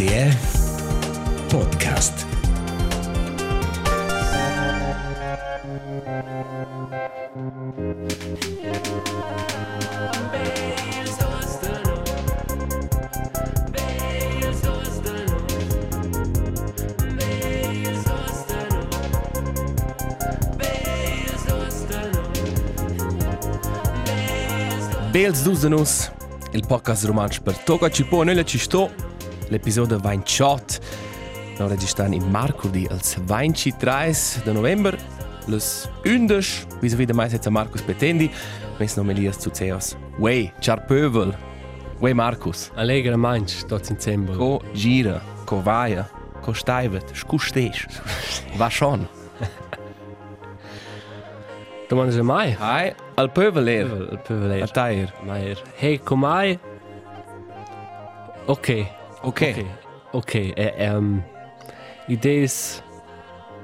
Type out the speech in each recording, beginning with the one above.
RTR Podcast. Bels Dusenus, il podcast romantico per Toga Cipo, noi ci sto, l'episodio 28. Noi registriamo in mercoledì, il 23 di novembre, le 11, vis a mai senza Marcus Petendi, mes nome Elias Zuzeos. Wey, char pövel. Wey Marcus. Allegra manch, tots insieme. Co gira, co vaia, co staivet, scu steix. Va schon. Domanda se mai? Hai, al pövel er. Il pöveler. A tair. Maier. Hey, comai? Ok. Ok. Ok. Ok. E, um, Idees...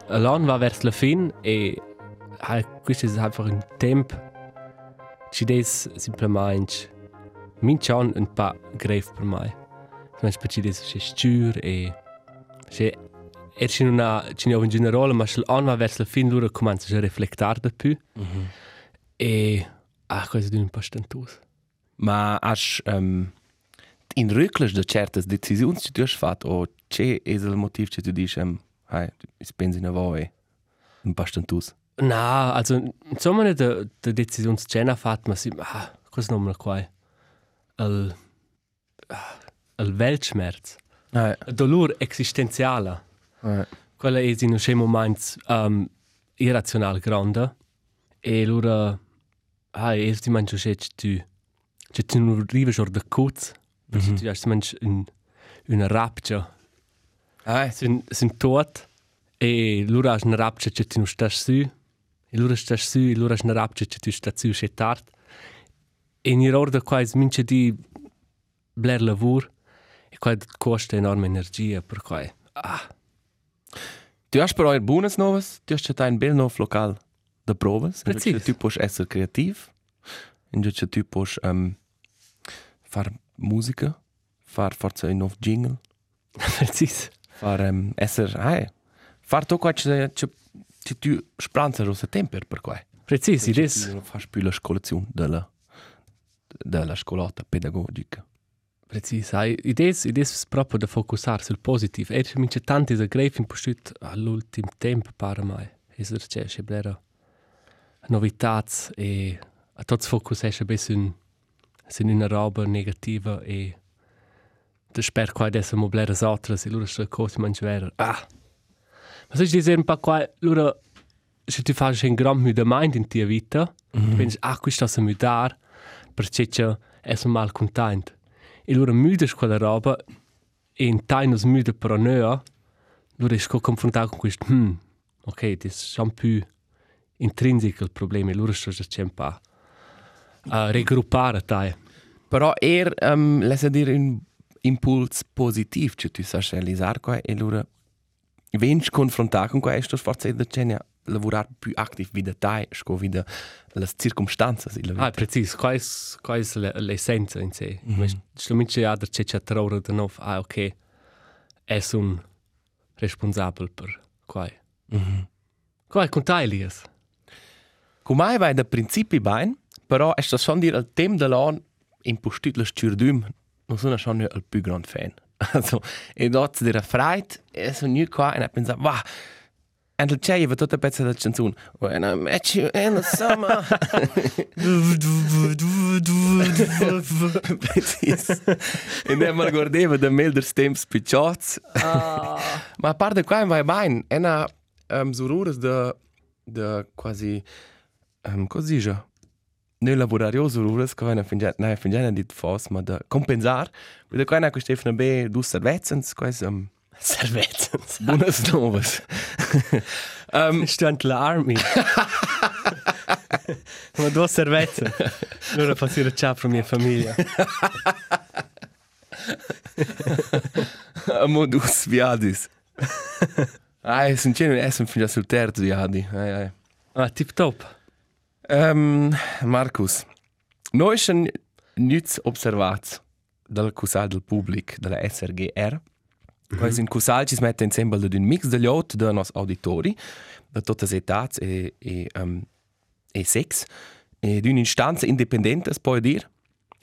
L'an va vers la fin e... Hai, questo è einfach un tempo... Ci des simplement... Mincian un pa grave per mai. Ma per ci des c'è stür e... C'è... Er c'è una... C'è in generale, ma l'an va vers la fin lura comincia a riflettare da più. E... Ah, questo è un po' stantus. Ma has um, in rücklich de certas decisioni che tu hai fatto o c'è è il motivo che tu dici um, hai ich pensi na voi un pastantus Na, also, insomma, nicht der, der Decision zu Jenna fährt, man sieht, ah, was nochmal qua? El, el Weltschmerz. hai El dolor existenziale. hai Quella è in un moment um, irrazionale grande. E allora, ah, è di mancho che tu, che tu non arrivi già da cuz, perché tu hai mancho un, una rapcia. hai Sind, sind tot. E allora hai una rapcia che tu non stai su. E allora stai su, e allora hai una rapcia che tu stai su che tard. E in orda qua è mince di bler lavoro. E qua costa enorme energia per qua. Ah, tu hast però buonas novas tu hast ein bel nov local de provas Precis. tu puoi essere creativ in giù tu puoi um, far musica far forza un nov jingle precis. far um, essere hai far to qua che che che tu spranza rosa temper per qua Precis, tu non fai più la scolazione della, della scolata pedagogica. Precis. Hai idees, idees proprio da focusare sul positivo. E c'è mince tanti da grave in postit all'ultimo tempo para mai. E se c'è c'è blera novità e a tots focus è ben sun una roba negativa e da sper qua adesso mo blera altre e loro sta cosa mangiare. Ah. Ma se ci dice un po' qua loro se tu fai un gran mudamento in tua vita, mm -hmm. pensi, ah, questo sta a mudare, perché c'è è mal contento. E loro mudes quella roba e in tainos mude però noi, loro è confrontato con questo, hmm, ok, è un più intrinseco il problema, e loro sta c'è un po' a raggruppare tai. Però er, um, lascia dire un impuls positiv, che tu sai realizzare qua, e allora vengi confrontato con questo, forse è da cena lavorare più attivo via te, sco via le circostanze. Ah, preciso, qua è, qua è l'essenza in sé. Mm -hmm. Solamente ja, da c'è traura da nuovo, ah, ok, è un responsabile per qua. Mm -hmm. Qua è con te, Elias. Come vai da principi bene, però è sta schon dire il tema dell'anno in postit le stürdüm, non sono schon il più grande fan. Also, e dort dire freit, e sono new qua, e ho pensato, wow, e il c'è, va tutta pezza della canzone. When I met you in the summer. Precis. E ne mi guardava da Melder Stamps Picciots. Ma a parte qua, vai bene, è una um, surures de, de quasi, um, cosa dice? Noi lavorare surures, che vanno a fingere, no, a fingere di fos, ma da compensare. Quindi qua è questa Stefano B, du servezzens, quasi, um, Servettens. buonas novas. um, Stand l'armi. Ma due servezze. Allora faccio il ciao per mia famiglia. a modus viadis. Ai, sunt cene essen fino sul terzo viadi. Ai, ai. Ah, tip top. Um, Marcus, noi schon nichts observats dal cusal del public della SRGR Quais in cusal ci smette insieme d'un mix de lot de nos auditori, de totes etats e, e, um, e sex, e d'una instanza independente, es può dir.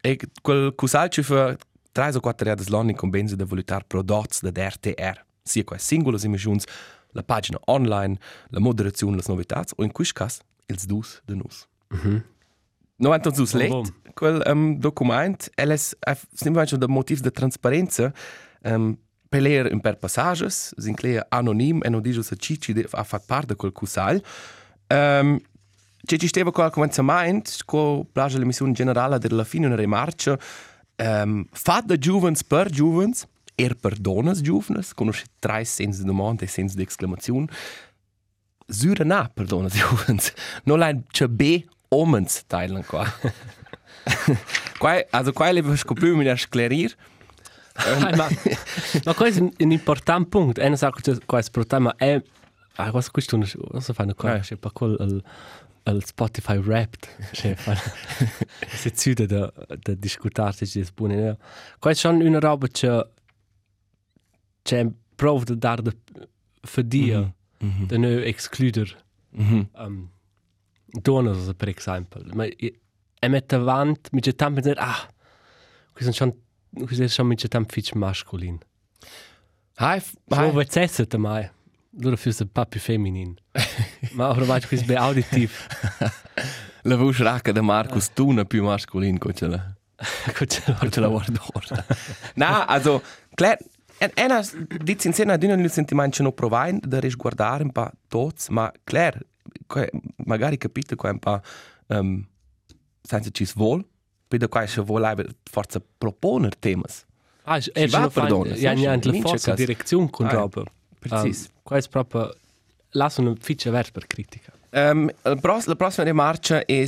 E quel cusal ci fa tre o quattro redes l'anno in combenza de volutar prodotti de RTR, sia quai singolas emissions, la pagina online, la moderazione, le novitats, o in quis cas, ils dus de nus. No anton sus let, Bom. quel um, document, elles simplemente de motivs de transparenza, um, peler un per passages, s'inclea anonim e non dice se cici de, ha fat part de quel cusal. Um, C'è ci stava qual commenzament, co plagia l'emissione generale della fine una remarcia, um, fat de juvens per juvens, er per donas juvens, conosce tre sens de domanda e sens de exclamazione, Zure na per donas juvens. Non lein c'è B omens teilen qua. Quai, also quai lebe scopriu mi sclerir. Hai, ma, ma questo è un importante punto. E non so che questo problema è... Ah, questo questo non so cosa. Eh. C'è pa quel il, il Spotify Wrapped. C'è fa... Se zude da, da discutarsi ci spune. Ne? Questo è una roba che... C'è prova da dare per dire Mhm. da non excludere Mhm. um, donas, per esempio. Ma i- e mette avanti, mi c'è tanto dire, ah, questo è schon, questo è schon mi c'è tanto fitch masculin. Hai, So hai. vuoi essere da mai. Loro fosse un po' più feminin. Ma ora vai questo è auditiv. La voce racca de Marcus Tuna più masculin co ce la. Co ce la guardo ora. Na, also, klar, en ena dit sin sena d'una nel sentimento no provain da risguardare un pa tots, ma klar, que, magari capite qua un pa um, senza ci svol, poi qua se vuole avere forza proponer temas. Ah, Ci è va già per donne, Ja, la mince forza cas. direzione con Ah, roba. precis. Um, questo è proprio... Lascia una ficha verso per critica. Um, la, pros, la prossima remarcia è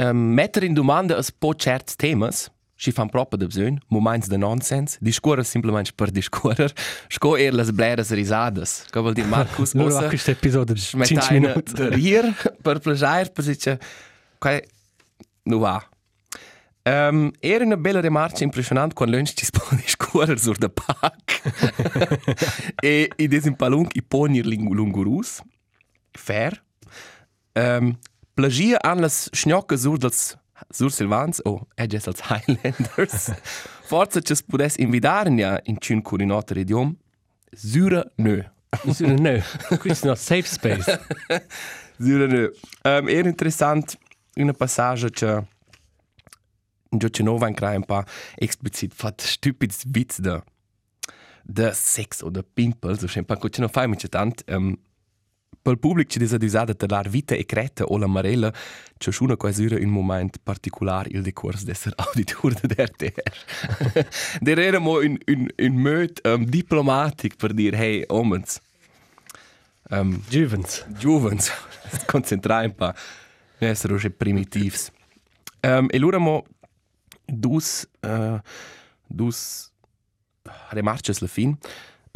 um, mettere in domanda un po' certi temas, ci fanno proprio da bisogno, momenti di nonsense, discorrere semplicemente per discorrere, sco er las bleras risadas. Che vuol dire Marcus? Loro Ossa a questo episodio di 5 smettaina minuti. de rir per plagiare, per dice, qua non va. Um, era una bella remarcia impressionante quando lunch ci spone discorrere sur de pac. e i desimpalung i ponir lungurus. Fair. Um, plagia an las schnocke sur dels sur Silvans o oh, edges als Highlanders. Forza ci pudes invidaren ja in cun curinotter idiom. Zura nö. No, questo è un safe space. Zura nö. Um, era interessant una passage che in ce nova in crai un pa explicit fat stupids witz de de sex o de pimpel, so schem pa co ce no fai mica tant. Um, pel public ci disadusada de lar vita e creta o la marella c'è una quasura un moment particular il decors d'esser auditor de RTR. Der era mo un, un, un möt um, diplomatic per dir, hey, omens, um, Juvens. Juvens, concentrai un pa, essere roche primitivs. Um, e lura mo dus, uh, dus remarches la fin.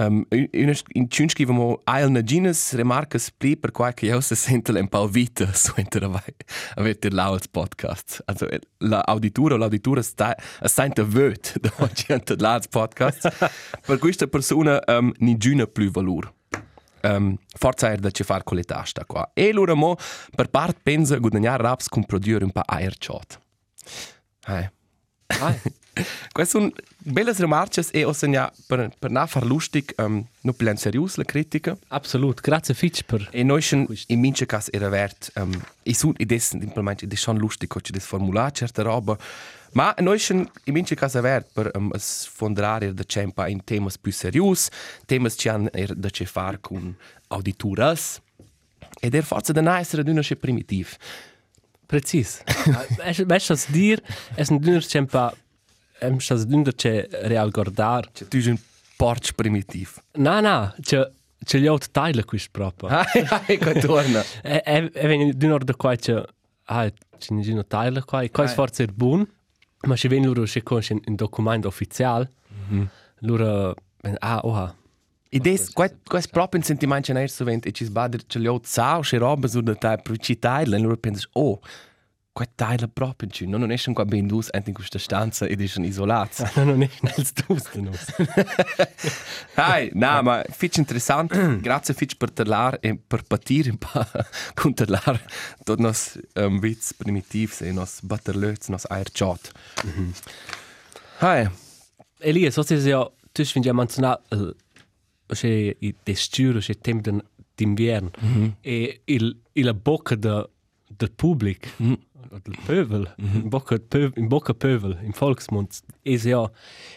Um, in, in ciun scriva mo ail na gines remarcas pli per quai che io se sente un po' vita su enter avai avete lauts podcast. Also la auditura o l'auditura sta sente vöt da oggi enter lauts podcast. per questa persona um, ni giuna più valur. Um, forza er da ci far con le tasta qua. E allora mo per part pensa guadagnare raps con produrre un pa air chat. Hai. Queste sono belle remarche e ho segnato per, per non far lustig, um, non più serius la critica. absolut. Grazie fitch per... E noi schon in mince cas era vert, um, e sun ides implement ide schon lustig co ci des formular certe roba. Ma noi schon in mince cas era vert per um, sfondrare da cempa in temas più serius, temas ci han er da ce far con audituras. Ed er forza da na essere d'una sche primitiv. Precis. Weißt du, was dir, es ein dünner Cempa, es ein dünner Ce real guardar. Tu sei un porc primitiv. Na, na, ce, ce li ho teilen questo proprio. Hai, che torna. E, e, e viene dünner da qua, ce, ah, ce ne sono teilen qua, e qua è Ah. forse il buon, ma se viene loro, se conosce un documento ufficiale, loro, ah, oha, E des, quai, quai proprio che non è sovente, e ci sbader, ce li ho zao, che roba su da tai, per ci taile, e loro pensano, oh, qua taglia proprio giù, non esce qua ben dus in questa stanza ed esce isolati. No, non è nel stusto, no. Hai, na, ma fitch interessant. Grazie fitch per parlar e per patire un po' con parlar tot nos um, witz primitivs e nos batterlöts, nos airchot. Hai, Elias, so se ja, tu fin ja menzionar il che i desturo, che temp den d'invern e il il bocca de del public, del pövel, in bocca pövel, in bocca pövel, in volksmund, es ja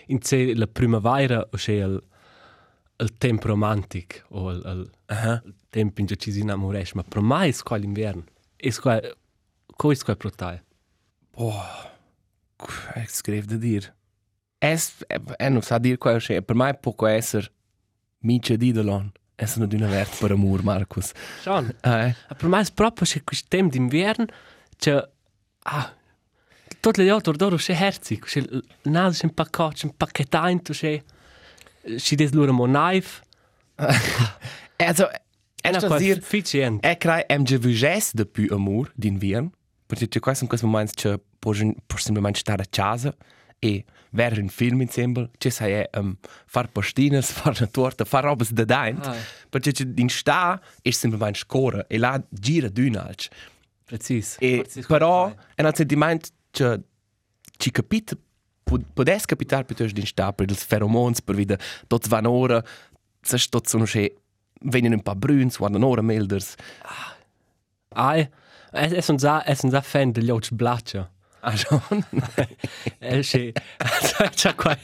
in se la primavera o che il il temp romantic o il, il, aha. il temp in cui ci si innamoresh, ma per mai es qua l'invern. Es qua, co es qua protai? Boah, ich scrivo da dir. Es, e non sa dir qual è, per me può essere mica di delon. Es non d'una vert per amor, Marcus. Schon. Eh, me è proprio che questo tempo d'inverno, cioè, ah, tutte le altre d'oro c'è herzi, c'è il naso c'è un pacchetto, c'è un pacchettino, c'è, c'è des loro mo knife, also, è una cosa efficiente. e crai em je vuges de più amor d'invern, perché c'è quasi in questo momento che può semplicemente stare a casa e vedere un film insieme, c'è sai um, far pastinas, far una torta, far roba da daint, Ah. perché c'è in sta è semplicemente scorre e là gira d'unalch. Precis. E Precis però come è un sentimento che ci capita potesse capitare piuttosto in sta per i feromons per vedere tutti vanno ora se tutti sono che vengono un po' bruns guardano ora melders Ai, es es uns a, es uns a fan degli altri blaccia. Ah schon È che, c'è qua,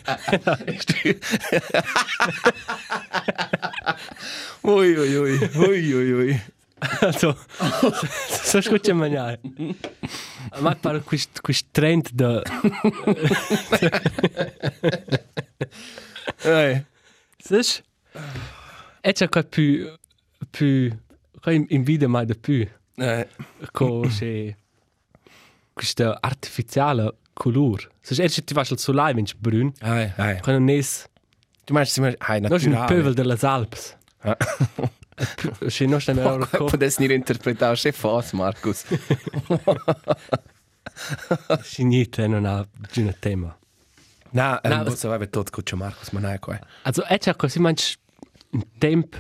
ui ui ui ui ui ui also, so scuccia mangiare. Ma per questo, questo trend da, Ei. Seš? E c'è qua più, più, qua in, video mai da più, Eh, con c'è questa artificiale colore. Seš, e c'è ti faccio il solai, vinci brun, ei, ei. qua non è, Du meinst, sie hai non è un naturale. pövel delle Alps. Ah. C'è non c'è una Qua potessi nicht interpretare che fos, Marcus. C'è niente, non ha un tema. Na, Na, ähm, was- was aveva tot cuccia Marcus, ma nei qua. Also, e c'è così manch un tempo,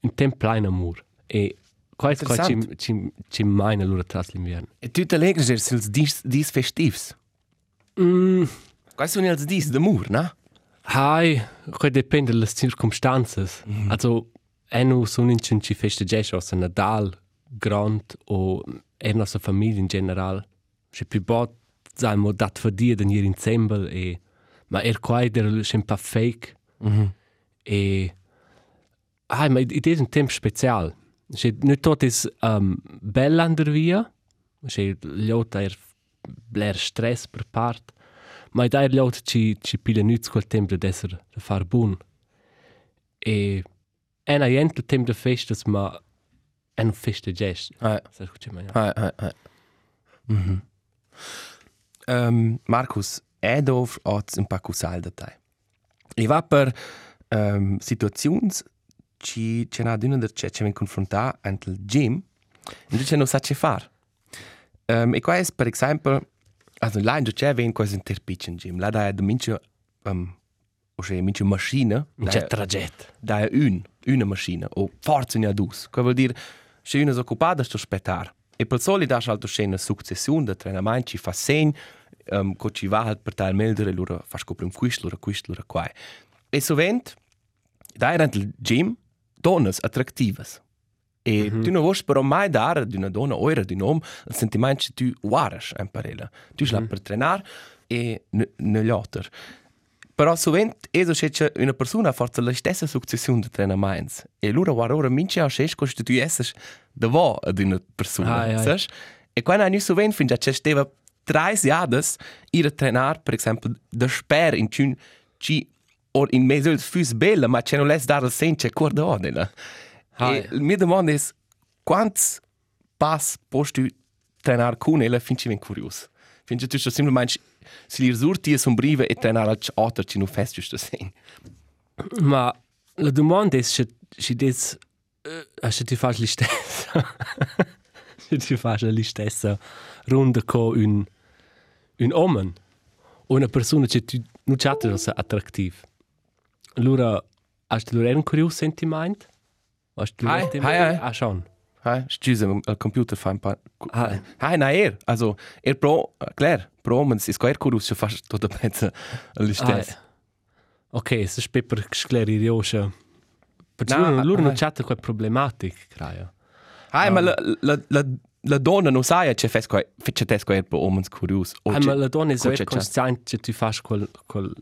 un tempo plein amor. E qua è qua ci, Interessant. ci, ci mai allora tras l'inverno. E tu te legres er sils dis dis festivs. Mm, Quais sono els dis de mur, na? Hai, que depende das circunstâncias. Also, é no sono in ci festegesce o Nadal, Grand o é nossa família em geral. Se più bot zaimo dat fadia den hier ensemble e ma er quai der schon pa fake Mhm. e ai ma it is un tempo special. Se nu tot is um, bell ander via. Se ljota er bler stress per part. Ma da er ljota ci ci pile nuts quel tempo d'esser de far bun. E en aient il tempo de festas ma en festa gest. Ei, Sa scuche ma. ei, ei, ei. Mhm. Ähm, Marcus, è dov oz un pa cusal da tai. I va per ähm, situazions ci c'è na d'una der c'è ven confrontar ant il gym e tu c'è no sa c'è far. Ähm, e qua è per esempio also là in c'è ven quasi un terpicin gym. Là da è da mince ähm, o c'è mince macchina. C'è traget. da è un, una macchina, o forza ne ha dus. Che vuol dire, se uno è occupato, sto aspettare. E per soli da alto c'è una successione di treinamenti, ci fa segno, um, che ci va per tal meldere, loro fa scoprire un questo, loro questo, loro qua. E sovente, da è il gym, donne attrattive. E mm -hmm. tu non vuoi però mai dare ad una donna o ad un uomo il sentimento che tu guardas in parella. Tu mm -hmm. per trenare e negli altri. Però sovente è so che una persona fa la stessa successione di treinamenti. E loro guarda ora mince a che tu essere davvero ad una persona. Ai, ai. E quando noi sovente finge che steva tre anni ir trainar, per esempio, da sper in cun ci or in mezzo il fus bella, ma c'è non les dar il senso corda odela. Ai. E mi domanda è quanti pass posti tu trainar con ella finci ben curios. Finge tu sto semplicemente si li risulti e sombrive e trainar al altro ci non fest giusto sen. Ma la domanda è se se des uh, se ti fas li stessa. se ti fas li stessa runda con un, un uomo, una persona che tu non chatta so attrattiv. Allora, hast du un curios sentiment? Hast du Hai, hai, hai. Ah, schon. Hai, scusa, il computer fa un pa... Hai. Hai, na er, also, er pro, klar, pro omens, is quer curus, se fast tutta pezza all'istess. Ah, ok, se spe per sclerire oscia. Per No, no, loro ah, non ah. chatta quel problematic, creio. Hai, ma la, la, la, la donna non sa che fes quer, fece tes quer pro omens curus. Ah, ma la donna è so c'è- consciente che tu fai quel, quel...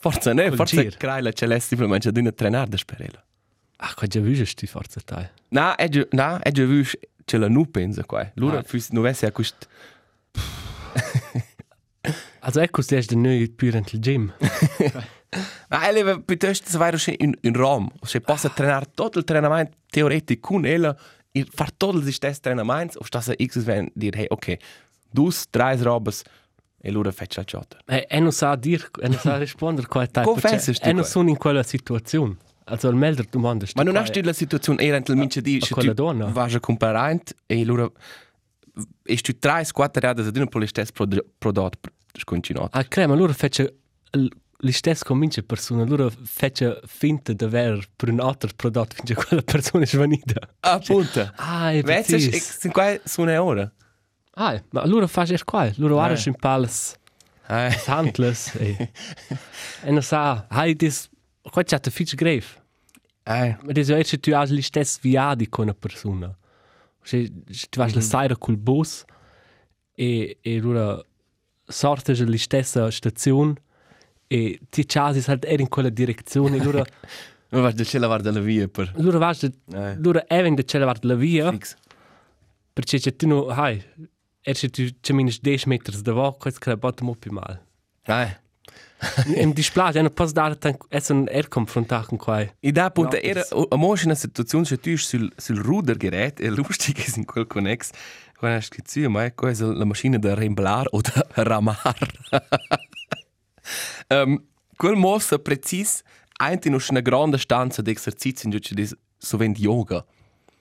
Forza, ne, forza gir. crai la celesti simplemente ad una trenare da sperela. Ah, quel già visto sti forza tai. Na, è già, na, è già vu che la nu pensa qua. Lura Ah. fus nu vesse a quest Also ecco, se è noi più in il gym. Ma elle va piuttosto se vai in in Rom, se possa trenare tutto il trenamento teoretico con ella e far tutto il stesso trenamento, o sta se X ven dir hey, ok, dus, drei robes e lura fece la ciota. E, e non sa dir, e non sa rispondere quel tai. Confessas tu E non sono in quella situazione. Also il melder domanda Ma non du la situazione eventualmente di a se quella tu donna? vas a comparare e lura e tu quattro rade ad una per lo stesso prod- prodotto sconcinot. Ah, crema, loro fece li stessi convince persone, loro fece finta di aver per un altro prodotto finché quella persona è svanita. Appunto. Ah, è Vedi, precis. sin qua una ora. Ah, ma loro fa er qua, loro Ah. in pals, Eh. handles, e, e non sa, hai dis, qua c'è te fitch grave. Eh. Ma dis è che tu hai li stessi viadi con una persona. Se tu vas la saira col bus e, e loro sorte la stessa stazione e ti chasi halt er in quella direzione, loro, Ma vas da ce lavare dalla via per... loro vas, Eh. loro even de cella vart la via, Fix. perché c'è tu no, hai, er c'è tu c'è minus 10 metri da va, questo che bottom up mal. Eh. Im display, non posso dare tan, è un er confrontato con qua. E da appunto No, era a una situazione se tu sul sul Rudergerät e lustig ist in quel connex quando hast du zu mai quasi la macchina da remblar oder ramar. um, quel mossa precis einti noch una grande stanza di esercizi in giudice so vend yoga.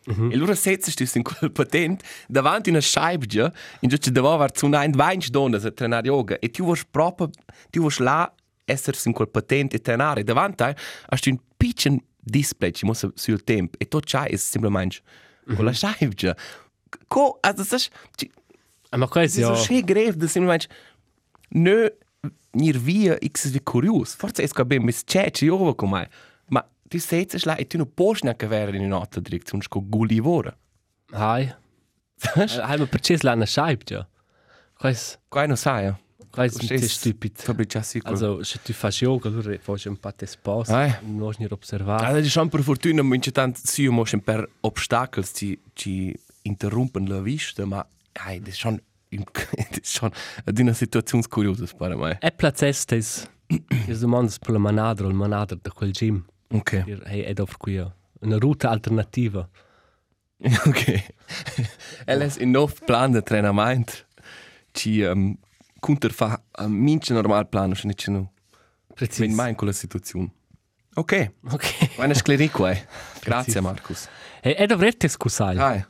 E allora setzest du in quel patent davanti una scheibgia in giudice da var zu nein weinst donne a trenar yoga e tu vuoi proprio tu vuoi là essere in quel patent e trenare davanti hast du un piccolo display ci muss sul tempo e tot c'hai è semplicemente con la scheibgia. Co, also das ist Ma questo so ja, schön grave, das semplicemente nö nir via x vi curios. Forse es cabem mis cece io come ma tu sei es la e tu no posch na caver in un'altra direzione sco guli vora. hai. Hai ma perché la una scheib ja. Questo, Qua non sai. eh. questo è Verstehst? stupid. Fabricia sicuro. Also, se tu fai yoga, allora fai un po' di spazio, Ah. non osservare. Also, das ist schon per fortuna, mince tant si moschen per obstacles ci ci interrompen la vista, ma ai, das ist schon ist schon eine Situation curiosa per me. E placeste is, is domanda per la manadra il manadra da quel gym. Okay. Ir, hey, ed offre qui una ruta alternativa. Ok. Ela è in nuovo plan de treinamento. Ci um, counter fa a mince normal plan, se nicht no. Precis. Min mai in quella situazione. Ok. Ok. Buona sclerico, eh. Grazie, Markus. Hey, ed avrete scusai. Hai.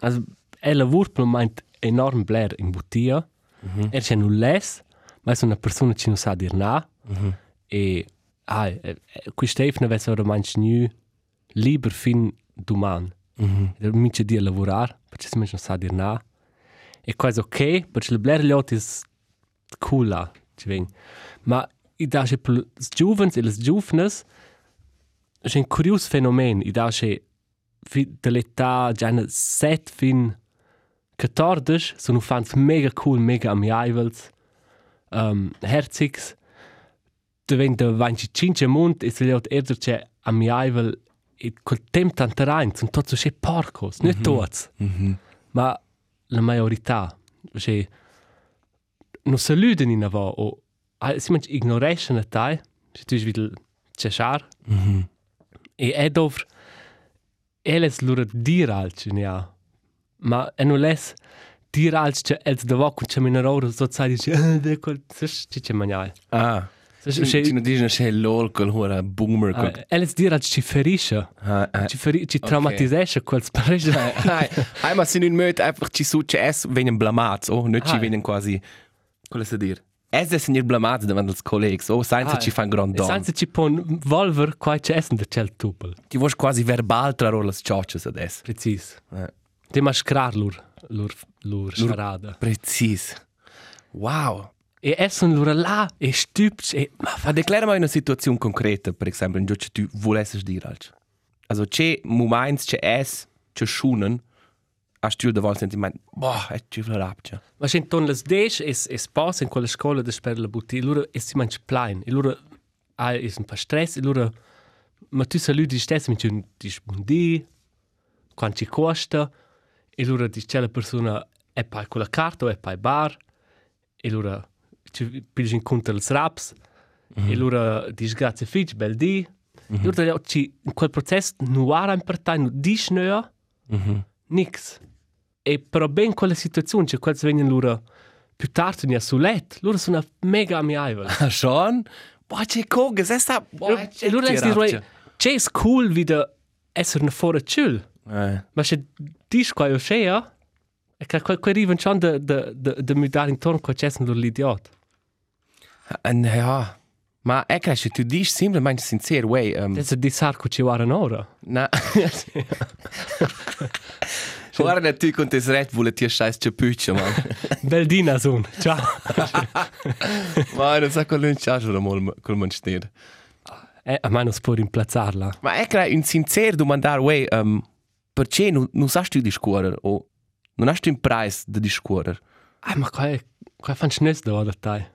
Also, e lavoro per moment enorm bler in bottia. Mm -hmm. Er c'è les, ma è una persona che non sa dir na. Mm -hmm. E, ah, e, e, qui Stefano avesse ora manch nu liber fin duman. Mm -hmm. E mince di lavorare, perché si non sa dir na. E questo ok, perché le gli altri è cool là, ci veng. Ma i da c'è per i giovani e le giovani c'è un curioso fenomeno. I da c'è dell'età già 7 fin 14 sono fans mega cool, mega amiabels, um, herzigs. Diventa 25 mont e se gli altri erder c'è amiabel e col tempo tanto rein, sono tutti c'è porcos, non tutti, ma la maggiorità. C'è non saluden in avo o ah, si manch ignoration a tai, se tu videl cesar. E è dovr eles lura dir alci ne ha. Ma e non les dir alci che els davo con che minero so sai dice eh quel ci che manai. Ah. Das Ci ist ci non dicono c'è lol quel hora boomer quel Eh, Elles dir ci ferisce, Ah, ah. ci feri ci traumatisesce quel sparisce. Hai, hai, ma se non möt einfach ci successo venen blamats, oh, nicht ci Hai. venen quasi Quello sa dir. Es es sind blamats davant als collegs, oh, senza ci fan grand don. Senza ci pon volver quai ci essen der cel tupel. Ti vuoi quasi verbal tra rolas cioccias adesso. Precis. Eh. De maschrar lur lur lur charada. Precis. Wow. E essen lur là e stübs e ma Ma declara mai una situazione concreta, per esempio, in cui tu volessi dire alc. Also, c'è momenti, c'è es, c'è schunen, a stil da vol sentiment, boh, è ci vla rapcia. Ma sen ton las des es es pas in quella scola de sper la butti lura es si manch plain. E lura a es un pa stress e lura ma tu salut di stess mit un di spundi quant ci costa e lura di c'è la persona è pa con la carta o è pa bar e lura pigi in conto els raps e lura di grazie fitch bel di lura ci in quel processo nu ara in partai nu di schnöa nix. E però ben quella situazione, cioè quels vengono loro più tardi a sulet, loro sono mega amiabili. Ah, schon? Boah, c'è coga, se sta, E loro si dicono, c'è cool wieder essere fuori ciul, Eh, ma se dici qua io scea, e che quel arriva schon de, de, de, de mi dare intorno qua c'è loro l'idiot. En, ja. Ma è che se tu dici semplicemente sincero, wey, um, Adesso di sarco ci vuole un'ora. na. Guarda tu con te Red Bull e ti scheiß c'è püccia, man. Bel dina son, ciao. Ma non sa quello in charge da mol col man steht. Eh, a me non si può rimplazzarla. Ma è che un sincero domandare, wey, um, perché non, non sai tu discorrere o non hai un prezzo di discorrere? Ah, ma qua è, qua fa un schnös da da tai.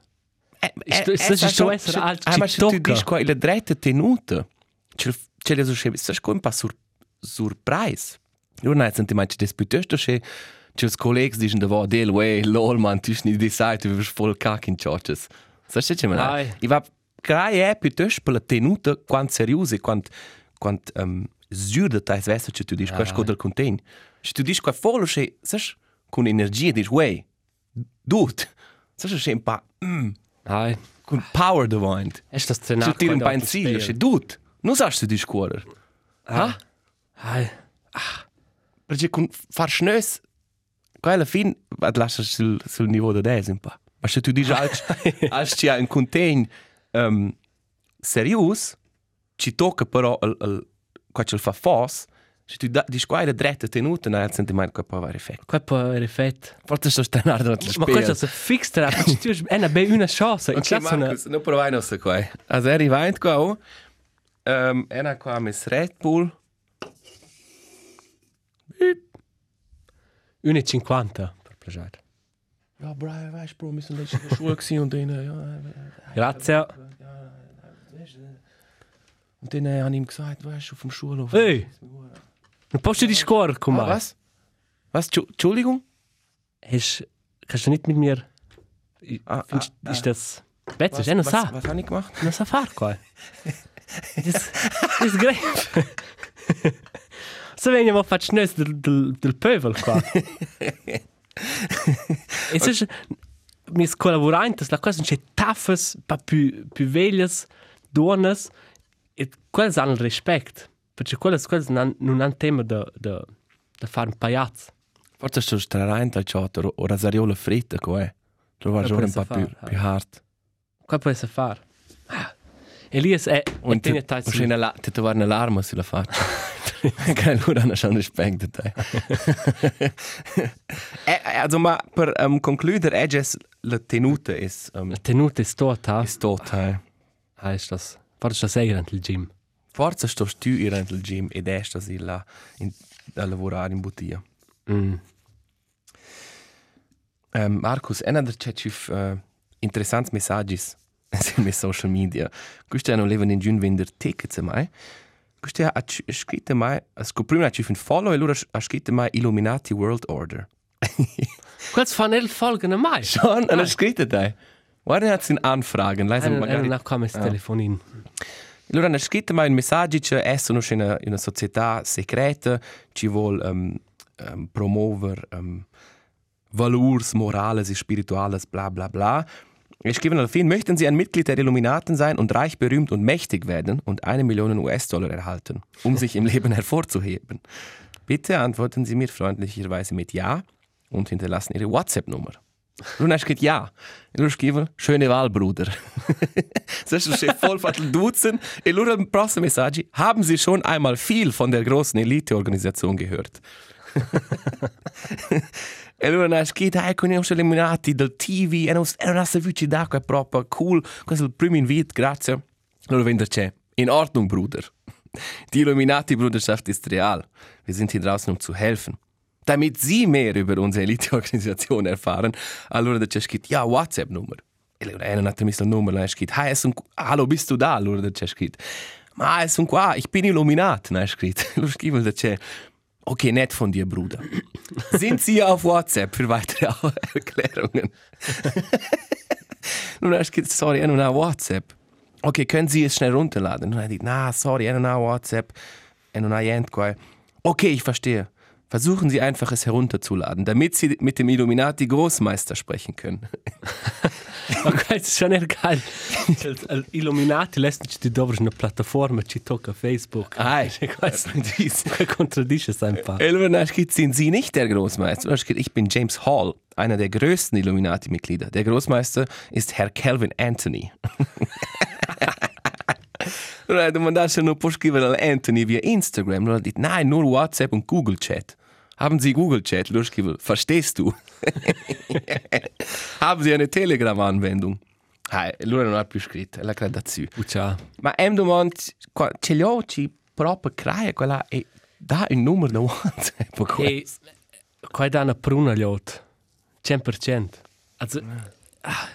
Eh, sto- sto essere alt Ah, ma se tu tocca. dici qua la dritta tenuta, c'è c'è le sue, sai come pa sur sur price. Non hai sentimento des piuttosto che c'è i colleghi dicono da va del way lol man tu die Seite du bist voll kack in churches. Sai che man? Ai. I va crai è piuttosto per la tenuta quant seriosa quant quant um zurda tais vessa che tu dici qua sco del contain. Se tu dici qua follow che sai con energia dici way dude. Sai che un pa mm, Ai, con power davanti. è sta Se scenario. ti un pa in zilio, se dude, non sai se discorrer. Ah? Ai, Perché con far schnös, qua alla fin, vad lascia sul, sul niveau da 10 un pa. Ma se tu dici als, als ci ha un contain um, serius, ci tocca però al, al, qua ce fa fos, se tu da, la dritta tenuta, non hai il sentimento che può avere effetto. qua può avere effetto. Forse sto stenando durante le Ma spese. questo è fix tra è una bella una chance. In Ok, classe una Markus, non provai non so qua. Also er weint qua o. Um, ena qua mis Red Bull. 1,50 per piacere. Ja, Brian, weißt du, Bro, wir sind letztens in der Schule gewesen und dann, ja, Grazie. und dann habe ich ihm gesagt, weißt du, auf dem Schulhof. Hey. Non posso di scuola con Ah, me. was? Was? Tschu- Entschuldigung? Hast, kannst du nicht mit mir... Ah, Findest, ah, ist das besser? was, Ist was, sa. was habe ich gemacht? Non sa far qua. Das ist grave. So wenn ich faccio schnös del, del, del pövel qua. e se mis collaborantes la cosa c'è taffes pa più più veglias e quels hanno il rispetto perché quelles quelles non non hanno tema da da da fare un pagliazzo Forse sto strarante al ciotto, o rasariola fritta eh. Lo va già un po' più, più hard. qua può essere fare Elias è Und e tiene ti tai ti la ti trovare un'alarma sulla faccia. Che allora non c'è un rispetto te. eh, also, ma per um, concludere, è già la tenuta è um, la tenuta è stota è tot, eh. ah ist das forse das eigen il gym Forza sto tu ir nel gym ed è sta si là in, a lavorare in bottiglia. mm. Um, Markus, einer der c'è uh, interessanti messaggi sulle social media. Questo non levano in giù vendere tickets a mai. Questo ha c- scritto mai, ha scoprito c'è un follow e allora ha scritto mai Illuminati World Order. Quels fan el folgen mai Schon, ha scritto dai. Guarda, hat in Anfragen, lei Einer magari... nach kam es telefonin Allora hanno scritto mai un messaggio che sono in una, in una società segreta, ci vuole um, um, promuovere um, valori morali e spirituali, bla bla bla. Wir schreiben auf ihn, möchten Sie ein Mitglied der Illuminaten sein und reich, berühmt und mächtig werden und eine Million US-Dollar erhalten, um sich im Leben hervorzuheben? Bitte antworten Sie mir freundlicherweise mit Ja und hinterlassen Ihre WhatsApp-Nummer. Nun hast du gesagt, ja. E lui scrive, schöne Wahl, Bruder. das ist schon voll fattel duzen. E lui im prossimo messaggio, haben Sie schon einmal viel von der großen Elite-Organisation gehört? e lui ha scritto, ah, conosco eliminati del TV, e non, e non saputo d'acqua, è proprio cool. Questo è il primo invito, grazie. Allora wenn c'è, in Ordnung, Bruder. Die Illuminati-Bruderschaft ist real. Wir sind hier draußen, um zu helfen. Damit Sie mehr über unsere Elite-Organisation erfahren, allora da c'è scritto, ja, WhatsApp-Nummer. E allora non ha messo il numero, non ha scritto, ah, sono, hallo, bist du da? Allora da c'è scritto, ma sono qua, ich bin illuminat, non ha scritto. Allora scrive da c'è, okay, nett von dir, Bruder. Sind Sie auf WhatsApp für weitere Erklärungen? nun ha scritto, sorry, er non ha WhatsApp. Okay, können Sie es schnell runterladen? Nun ha detto, na, sorry, er non ha WhatsApp. Er non ha niente qua. Okay, ich verstehe. Versuchen Sie einfach, es herunterzuladen, damit Sie mit dem Illuminati Großmeister sprechen können. ok, è schon è geil. Illuminati lässt ti dovrš na piattaforma ci tocca Facebook. Ai, dies contraddice ein paar. Elvernaschkit sind Sie nicht der Großmeister. Ich bin James Hall, einer der größten Illuminati-Mitglieder. Der Großmeister ist Herr Calvin Anthony. Allora, domandasse non può scrivere Anthony via Instagram. Allora, dit, nein, nur WhatsApp und Google Chat. Haben Sie Google Chat, Luschkivel? Verstehst du? Haben Sie eine Telegram-Anwendung? Hai, lui non ha più scritto, la creda su. Ciao. Ma em domand, ce li ho, ci proprio crea quella e dà il numero da WhatsApp. E qua da una pruna liot. 100%. Also, ah,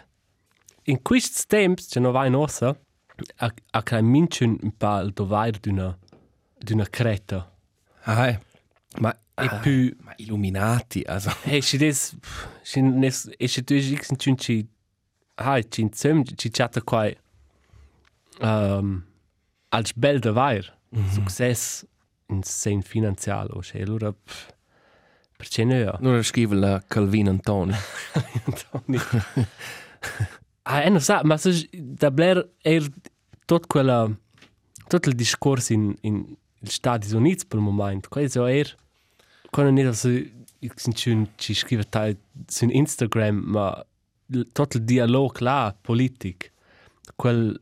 in questi tempi, se non vai in ossa, a, a che minciun un po' il dovere di una, di una creta. Hai, ma E più... Ma illuminati, also. Hey, si des... Si nes... E si tu ix in chun ci... Hai, ci in zem, ci chatta quai... Um, als bel da vair. Mm -hmm. Success in sen finanzial, o se, allora... pff, Perché ne ja? Nur scrive la Calvin Antoni. Tony. ah, e non sa, ma se da Blair er tot quella... Tot il discorso in, in Stati Uniti per il momento, questo er... Quando nicht, also, ich sind schon, ci scrive tai su Instagram, ma l- tot il dialog là, politic, quel,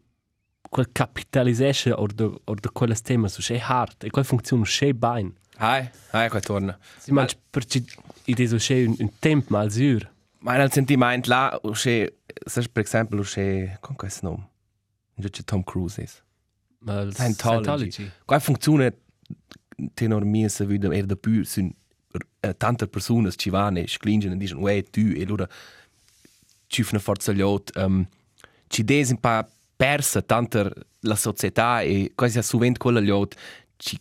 quel capitalisesce or de, or de quelles temas, so schei hart, e quel funziona schei bain. Hai, hai, qua torna. Si manch per ci idee so schei un, un temp mal sur. Ma nel sentimento là, usce, se per esempio, usce, con questo nome? Invece Tom Cruise is. Ma Scientology. Qua funziona tenor mia se vede er da più sun uh, tante persone ci vanno e sclingen e dicono uè tu e allora ci fanno forza gli altri um, ci desi un po' persa tanto la società e quasi sovente quella gli altri ci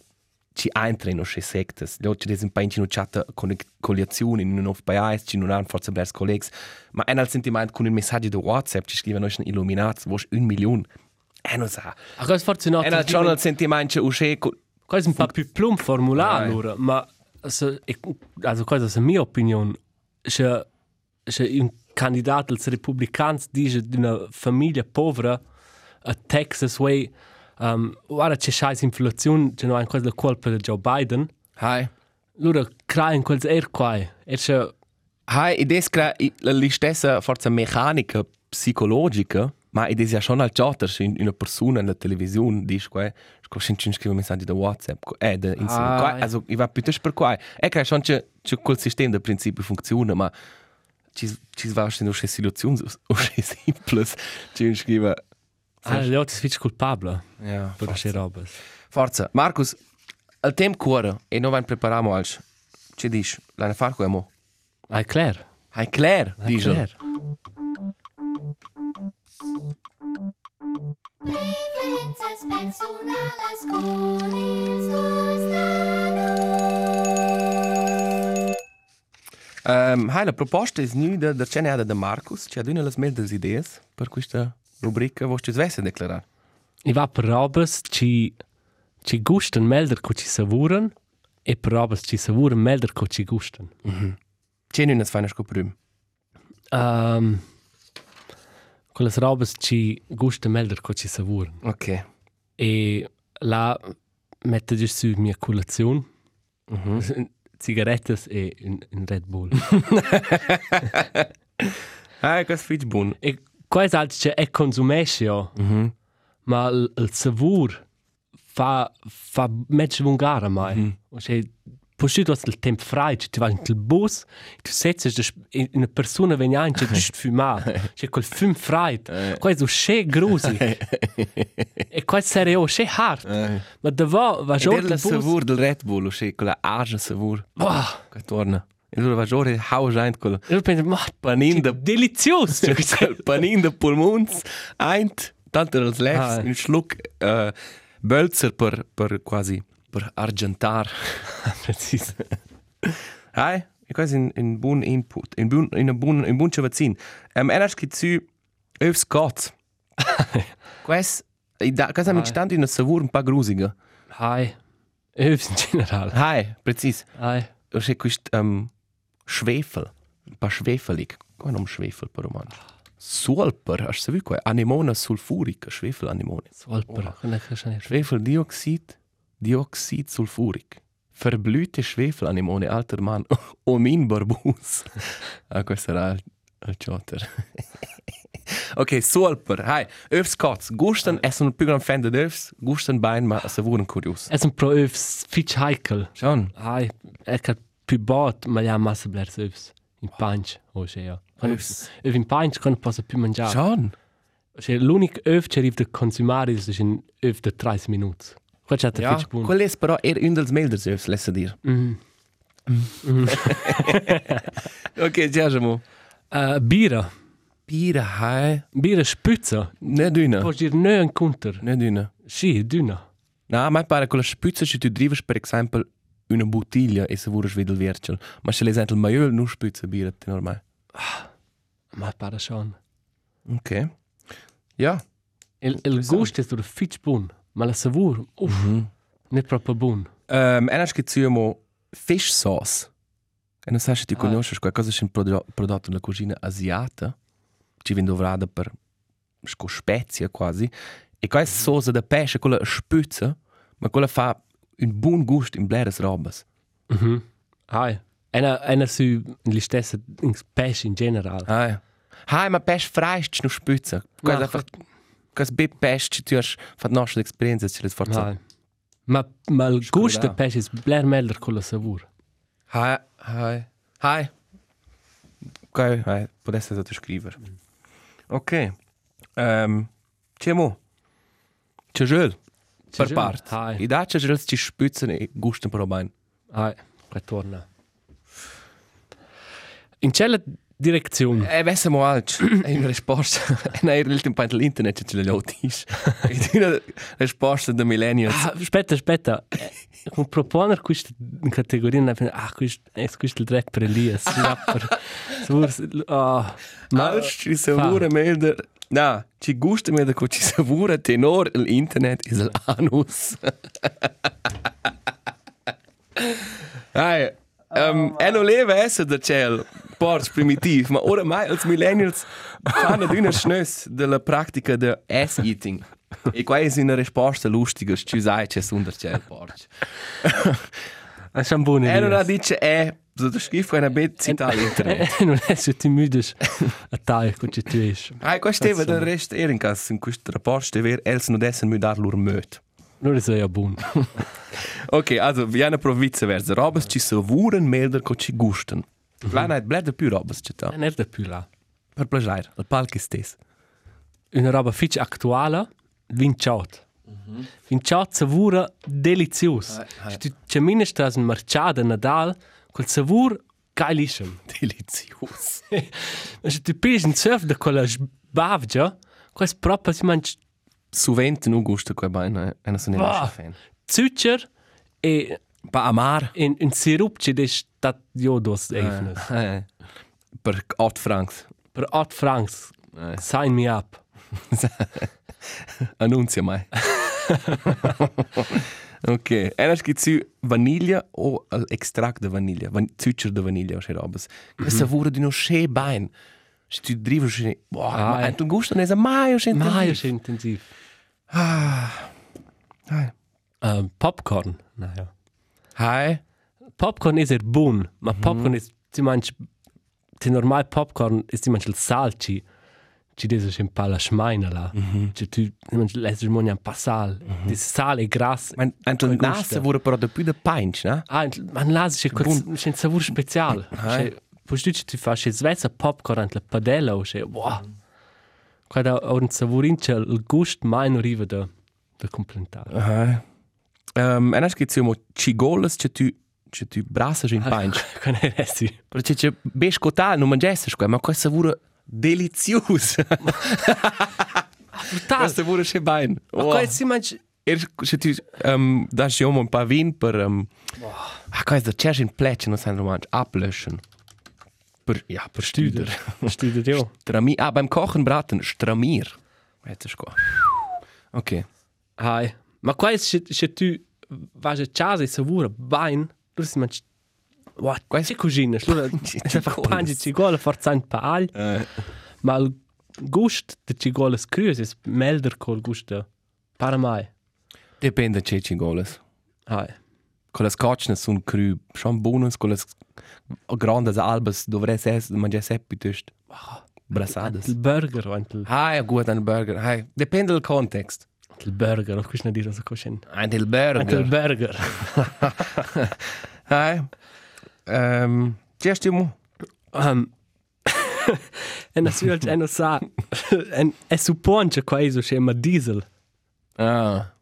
ci entrano in secte gli altri ci desi un po' in una chat con coliazione in un nuovo paese ci non hanno forza per colleghi ma è nel sentimento con il messaggio di whatsapp ci scrivono noi illuminati vuoi un milione e non sa A cosa fortunato. è nel sentimento usce Un po' più plump formulato, Dai. allora, ma se, e- also questa è la mia opinione. Se, se un candidato als Republikaner dice di una famiglia povera a Texas, way, um, guarda c'è scheiß inflazione, c'è non questa colpa di Joe Biden, hai allora crea in quel er qua. E se, Hai, ed es crea la stessa forza meccanica psicologica, ma ed es ja schon al chatter in una persona nella televisione dice qua, sco sin cin scrive messaggi da WhatsApp, eh da Instagram. Ah, Qua, ja. also i va piuttosto per qua. E che schon c'è c'è quel sistema da principio funziona, ma ci ci va schon usche situazioni usche simples. Ci scrive ah, gli altri sono colpabili ja, per queste robe. Forza, Marcus, al tempo cuore e noi van preparamo al ci dici, la ne far quemo. Ah, è chiaro. Hai Claire, È dice. chiaro. Curis nostra Um, hai, la proposta è nu da da cene da Marcus, ci ha dune las meldes ideas per questa rubrica, vostri svesse declarar. I va per robes ci ci gustan melder co ci savuren e per robes ci savuren melder co ci gustan. Ci nu nas feine scoprum. Um, quelle robe ci gusta melder co ci savuren. Ok. E là mette già su mia colazione, Mhm. cigarettas e un, un Red Bull. Ah, questo è buono. e quasi altro c'è è consumescio, Mhm. ma il, il savur fa, fa mezzo lungare mai. Mhm. Cioè, poi tu hai il tempo frei, tu vai nel bus, tu senti che una persona viene anche a fumare, c'è quel fum frei, questo è c'è grusi, e è serio, c'è hard. Eh. Ma davvero va E giù il bus. savur del Red Bull, uscì, quella agia savur. Wow. Che torna. E allora va giù e hau giant quella Io penso, ma panin de delizioso. quel panin de pulmons, eint, tanto lefs, Ah. un schluck uh, Bölzer per, per quasi, per argentar. Precis. Hai, e quasi un, un buon input, un buon, un buon, un buon chavazin. Um, eras che zu öfs got. Quas, da, quas am Hai. instant una savur un pa grusiga. Hi. Öfs in general. Hai, precis. Hi. Und c'è questo um, Schwefel, un po' schwefelig. Come non Schwefel per romano? Sulper, hast du qua? Anemone sulfurica, Schwefel anemone. Solper. Oh. Schwefel. Schwefeldioxid, Dioxid sulfuric. Verblühte Schwefelanemone, alter Mann. Omin barbus. ah, questo era il, il chotter. ok, sulper. Hai, öfs kots. Gustan, es più gran fan de öfs. Gustan bein, ma se vuren curios. Es un pro öfs fitch heikel. Schon. Hi. Er kan più bot, ma ja massa blers öfs. In punch. Oh, c'è ja. Öfs. Öf in punch kann possa più mangiare. Schon. L'unico öf che arriva da consumare è in öf da 30 minuti. Qua c'è Ja, fitch buon. quel es però er ündels melders öfs, lässt dir. Mhm. Ok, già Uh, Bira. Pira, hai. Bira spütza. Ne dünne. Puoi dire ne un counter. Ne dünne. Sì, dünna. No, ma pare con la spuzza se tu drives per esempio una bottiglia e se vuoi vedere il vercel. Ma se l'esempio maiol non spuzza birra te normale. Ma para schon. Ok. Ja. Il, il gusto è stato fitch buon, ma la savur, uff, Mhm. nicht proprio buon. Um, che tu mo fish sauce. E non sai se tu Ah. conosci qualcosa che è un prodo- prodotto nella cucina asiata. Ci viene dovrada per spezie quasi. E questa sauce da pesce, quella spuzza, ma quella fa un buon gusto in bleres robas. Mhm. Hai. Einer, einer su li stesse in pesce in general. Ah, ja. Hai, ma pesce freisch non spuzza. Quella einfach Kas bit pesce tu has fat nostra esperienza ci le forza. Hai. Ma, ma il gusto da. pesce è bler melder con la savur. Hai, hai. Hai. Ok, hai, potesse stato scrivere. Ok. Um, c'è mo. C'è gel. Per part. hai. I da c'è gel ci spuzzano e gustano però bene. Hai. Retorna. In quella direzione. E vesse mo alc. È una risposta. Non è il tempo dell'internet ce le lotis. È una risposta da millennials. Ah, aspetta, aspetta. Con proporre questa categoria, non è ah, questo è questo il rapper Elias. Rapper. Savur, ah, Ma ma ci savura melder. No, ci gusta melder ko ci savura tenor l'internet is l'anus. Ai, um, e non leva essere da ciel, ports primitiv, ma oramai als millennials fanno una schnös della pratica de ass-eating. E qua è una risposta lustica, ci sai c'è under ciel, porc. è un buon E non ha Elias. dice e, so da schifo una bet citare internet. non è se ti mudes a tai con che tu es. Ai, qua steva del rest erinkas in questo rapporto steva els non dessen mi dar lur Non è ja buon. Ok, also viene pro viceversa. Robes ci savuren melder co ci gusten. La night bled più robes ci ta. È da più là. Per plagiare, al palco stes. Una roba fitch attuale, vinciot. Vinciot savura delizios. Tu c'è mine stas in marciada Nadal, col savur geilischem. Delizios. Ma se tu pis in surf da quella sbavgia, quas proprio si mangia Suvent nu gusta quei beine, e non sono Bah. neanche fan. Zucker e Pa amar. in in sirup che de stat jodos eifnes. Eh, per 8 francs. Per 8 francs. Eh. Sign me up. Annunzia mai. ok, enas che zu vaniglia o l'extract de vaniglia, van zuccher de vaniglia o sche robes. Que savura di no sche bein. Se tu drivi schon, boah, Ah, ma eh. tu gusto ne sa mai schon. Mai ist intensiv. Hai. Ähm, Popcorn. Naja. Hai. Popcorn ist sehr buon, ma Popcorn ist ti manch ti normal Popcorn ist il salci. Ci desu schon pa la schmeina la. Ci tu manch leses mo un passal. Di sal e gras. Man anto nasa wurde però da più da pinch, ne? Ah, man las c'è quel c'è un sapore speciale. Ah. C'è poi tu ti fa c'è svezza popcorn ant la padella o c'è wow. Quando ha un sapore c'è il gusto mai non arriva da da completare. Hai. Um, en ask mo cigolas che tu che tu brassa in pinch. Con è resti. Perché c'è besch cotal non mangiesse squa, ma questo savore delizioso. Brutal. Questo savore che bain. Ma qua si mangia Er se tu um, das jo un paar vin per um, ah, quasi da cercin plecce no san romansch ablöschen. Per ja, per studer. studiert ja. Strami ah beim Kochen braten stramir. Jetzt ist go. Okay. Hai. Ma qua se se tu vas a casa e savore bain, tu si mangia Wow, quasi cugina, allora se fa pangi cigola forza un pa al, ma il gust de cigolas crues is melder col gusto para mai. depende che cigolas. Hai. Con las cocne sun cru, schon bonus con las grandes albas dovres es mangia seppi tust. Brassadas. Il burger o il Hai, gut ein Burger. Hai, depende del context. il burger, o quis na dire so coscen. Ein del Anche il Burger. burger. Hai. Ähm, Gesti mo. Um, e na si e na sa, en e suppon che qua ma diesel. Ah.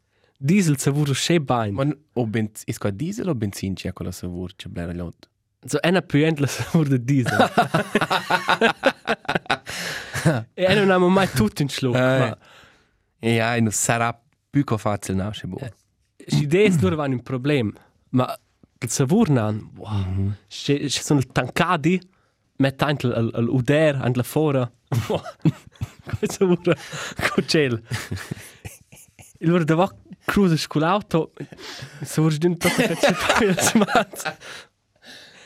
Diesel savuro che bain. Man, o ben, is qua diesel o benzin c'è con la savur, c'è blera lot. So ena più endla savuro de diesel. e ena non amo mai tutto in schluck. Ma E ja, non sarà più che facile nasce bo. Si des loro vanno un problem, ma il savur nan, wow. Se se sono tancati, mette anche l'uder, anche la fora. Il savur con gel. Il loro dava cruise con l'auto, il savur di un po' che c'è poi il smat.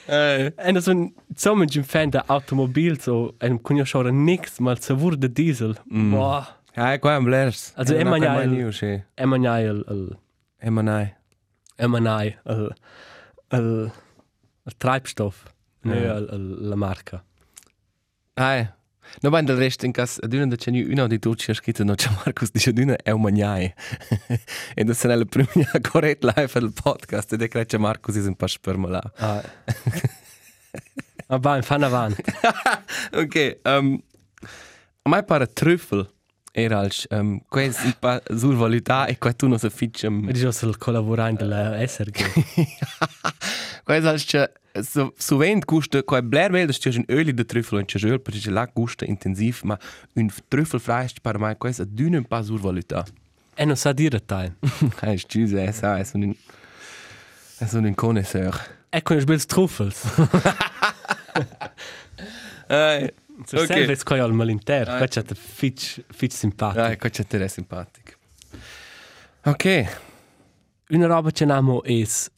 Eh. E non sono, insomma, un fan da automobil, so, e non conosco nix, ma il savur di diesel. Wow. Ja, qua è blers. Also, immer ja, il-. E manai il, Emma nei. e manai il, il, il Treibstoff, il, la marca. Hai. No, ben del resto in cas, aduna da c'è una di tutti scritto no c'è Marcus dice aduna è un magnai. e da se la prima correct live del podcast e da c'è Marcus is un po' spermola. Ah. Aber fan avanti. Ok, um, a mai pare trüffel era als um, questo un po' survaluta e qua tu non so fitch um, Vedi già il collaborante della SRG. questo als c'è so, sovent gusta qua blair vel das c'è un öli de trüffel und c'è öl perché c'è la gusta intensiv ma un trüffel fleisch per mai questo è dünn un po' survaluta. e non sa dire te. Hai scusa, è sa, è un è un connoisseur. Ecco, ich will Truffels. Eh, Ok. okay. sempre al malinter. Ah. Questo è fitch fitch simpatico. ja, qua c'è te simpatico. Ok. Una roba che namo es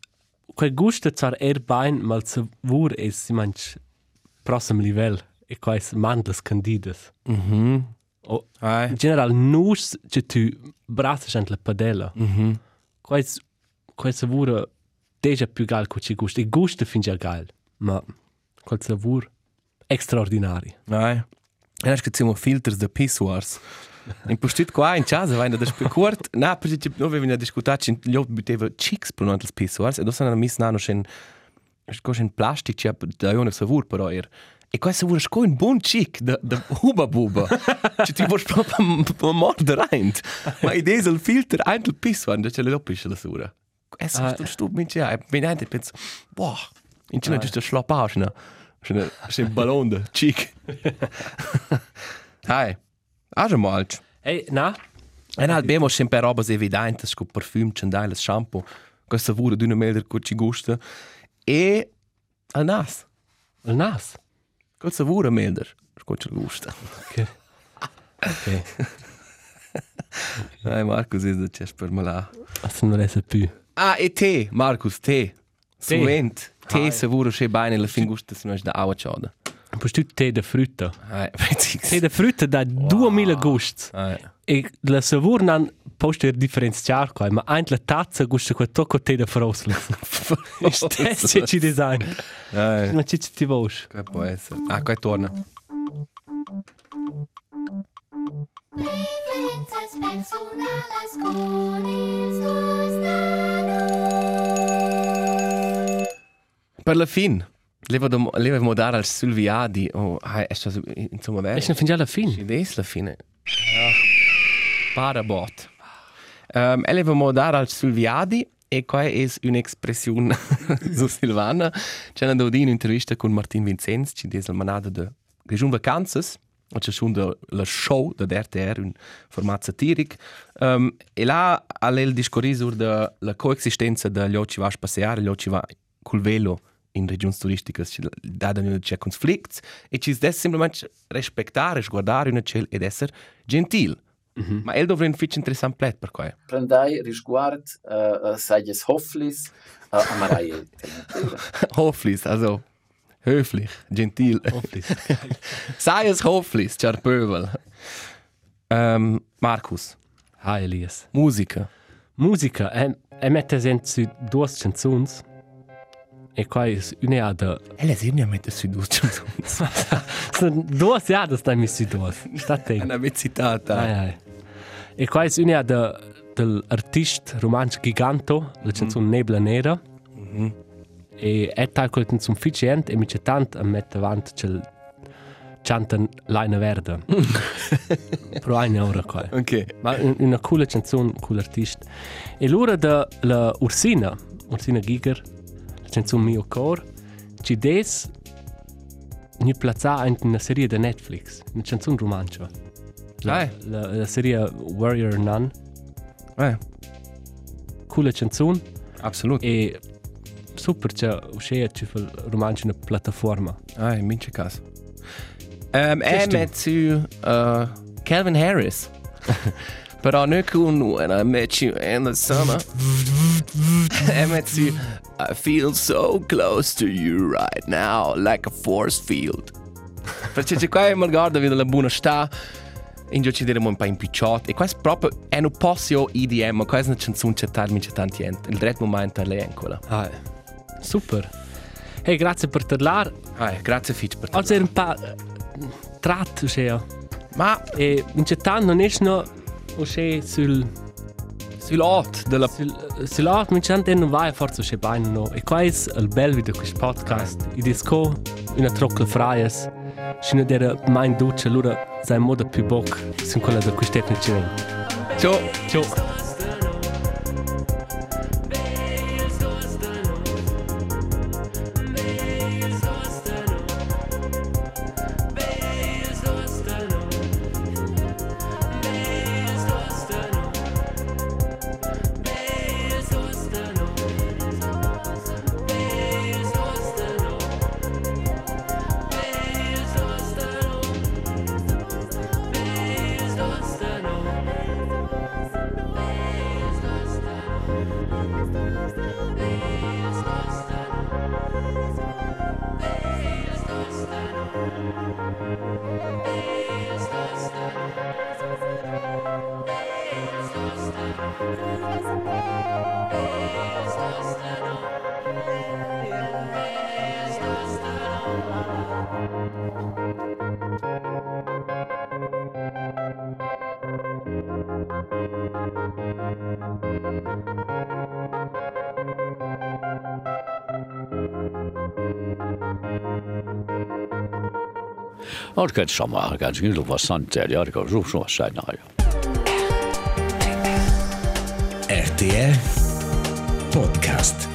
quel gusto zwar er bain, mal zu wur es si manch prossim livel e quais mandas candidas. Mhm. O Hai. in general nus che tu brassas ant la padella. Mhm. Quais quais savura deja più gal co ci gusta. E gusta fin già gal, ma quel savur extraordinari. Hai. E adesso che siamo filters de pissoirs. In postit qua in casa vai da più kort. Na, perché ci noi avevamo discutato in gli buteva chicks per noi pissoirs e dopo hanno messo nano scen scoscen plastic c'è da io ne savur però er. E questo vuole sco un buon chic da da huba buba. Ci ti vuoi proprio mordere rein. Ma i diesel filter ein del pissoir, da c'è le dopisce la sura. Es Ah. ist stu mit ja, wenn ich penso, boah, in China ist der Schlappage, ne? Schon ein Ballon da, chic. Hai. Also mal. Hey, na, E noi abbiamo sempre robe evidenti, con parfum, cendai, shampoo, questo vuole di una meglio che ci gusta. E al nas. il nas. Meglio che ci gusta. Okay. Okay. Hai Marcus, ist das jetzt per mal. Also non resa più. Ah, e te, Marcus, te. Te. Suvent. Te Hai. se vuole che bene la fin gusta se non è da poi stu tè de frutta. Ai, precis. Tè de frutta da 2000 gusts. Ai. E la savur nan poster differenziar qua, ma ein la tazza gusta quel tocco tè de frosle. Stesse ci design. Ai. Ma ci ti vosch. Che può essere? Ah, qua torna. Preferenzas personalas con Per la fin. Leva, dom- leva modare al Silviadi. Oh, ai, è stato, insomma, vero. Es na fin già la fin. Ci des la fine. Ja. Parabot. Um, eleva modare al Silviadi e qua è un'espressione su Silvana. C'è una dodi un'intervista con Martin Vincenz, ci des manada de Grigiun Vacanzas, o c'è schon de la show de RTR, un format satiric. Um, e là il discorso de la coexistenza de gli ci va a passeare, gli ci va col velo in regioni turistiche ci danno c'è conflitti e ci deve semplicemente rispettare, guardare una cel ed essere gentil. Mm -hmm. Ma el dovrebbe un fitch interessant plet per qua. Prendai risguard, uh, uh, seies Hofflis, uh, a Marai. Hoflis, also höflich, gentil. Sei es Hoflis, char pöbel. Um, Markus, Hi Elias. Musica. Musica, e, e mette sen su due canzons. E qua è una da... Ella si ne mette su due. Sono due jadas da mi su due. Sta te. Una. Ai, ai. E qua è una da dell'artist romanzo Giganto, la canzone mm. Nebla Nera. Mm -hmm. E è tal quel canzone efficient e mi c'è tanto a mettere avanti c'è chantan Leine Verde. Però è ora qua. Ok. Ma un- una coole canzone, cool artist. E l'ora da la Ursina, Ursina Giger, la canzone Mio Cor, ci des ni plazza in una serie di Netflix, una canzone romancia. La, Ah. la, la serie Warrior Nun, Eh, coole canzone absolut. E... super c'è uscire ci fa romancia una piattaforma. Ah, in mince caso. Um, e Certo. met su uh, Calvin Harris. Però non con When I Met You in the Summer. e met su I feel so close to you right now, like a force field. Perché c'è qua mi guarda vedo la buona sta. In giù ci diremo un po' impicciot. E questo proprio è un po' EDM, ma questa è una canzone che tarmi c'è tanti. Il dretto momento è ancora. Ah, super. Hey, grazie per parlare. Ah, grazie Fitch per Oggi è un po' tratto, uscire. Ma E in città non è no uscire sul sull'ot della sull'art mi c'è non vai forse uscire bene no. E qua è il bello di questo podcast. I disco una trocca freies. Scina der mein duce allora sei moda più boc sin quella da questa etnica. Ciao. Ciao. Orkad sama, ganz gildu was sant, ja, det går så så så nej. RTR Podcast.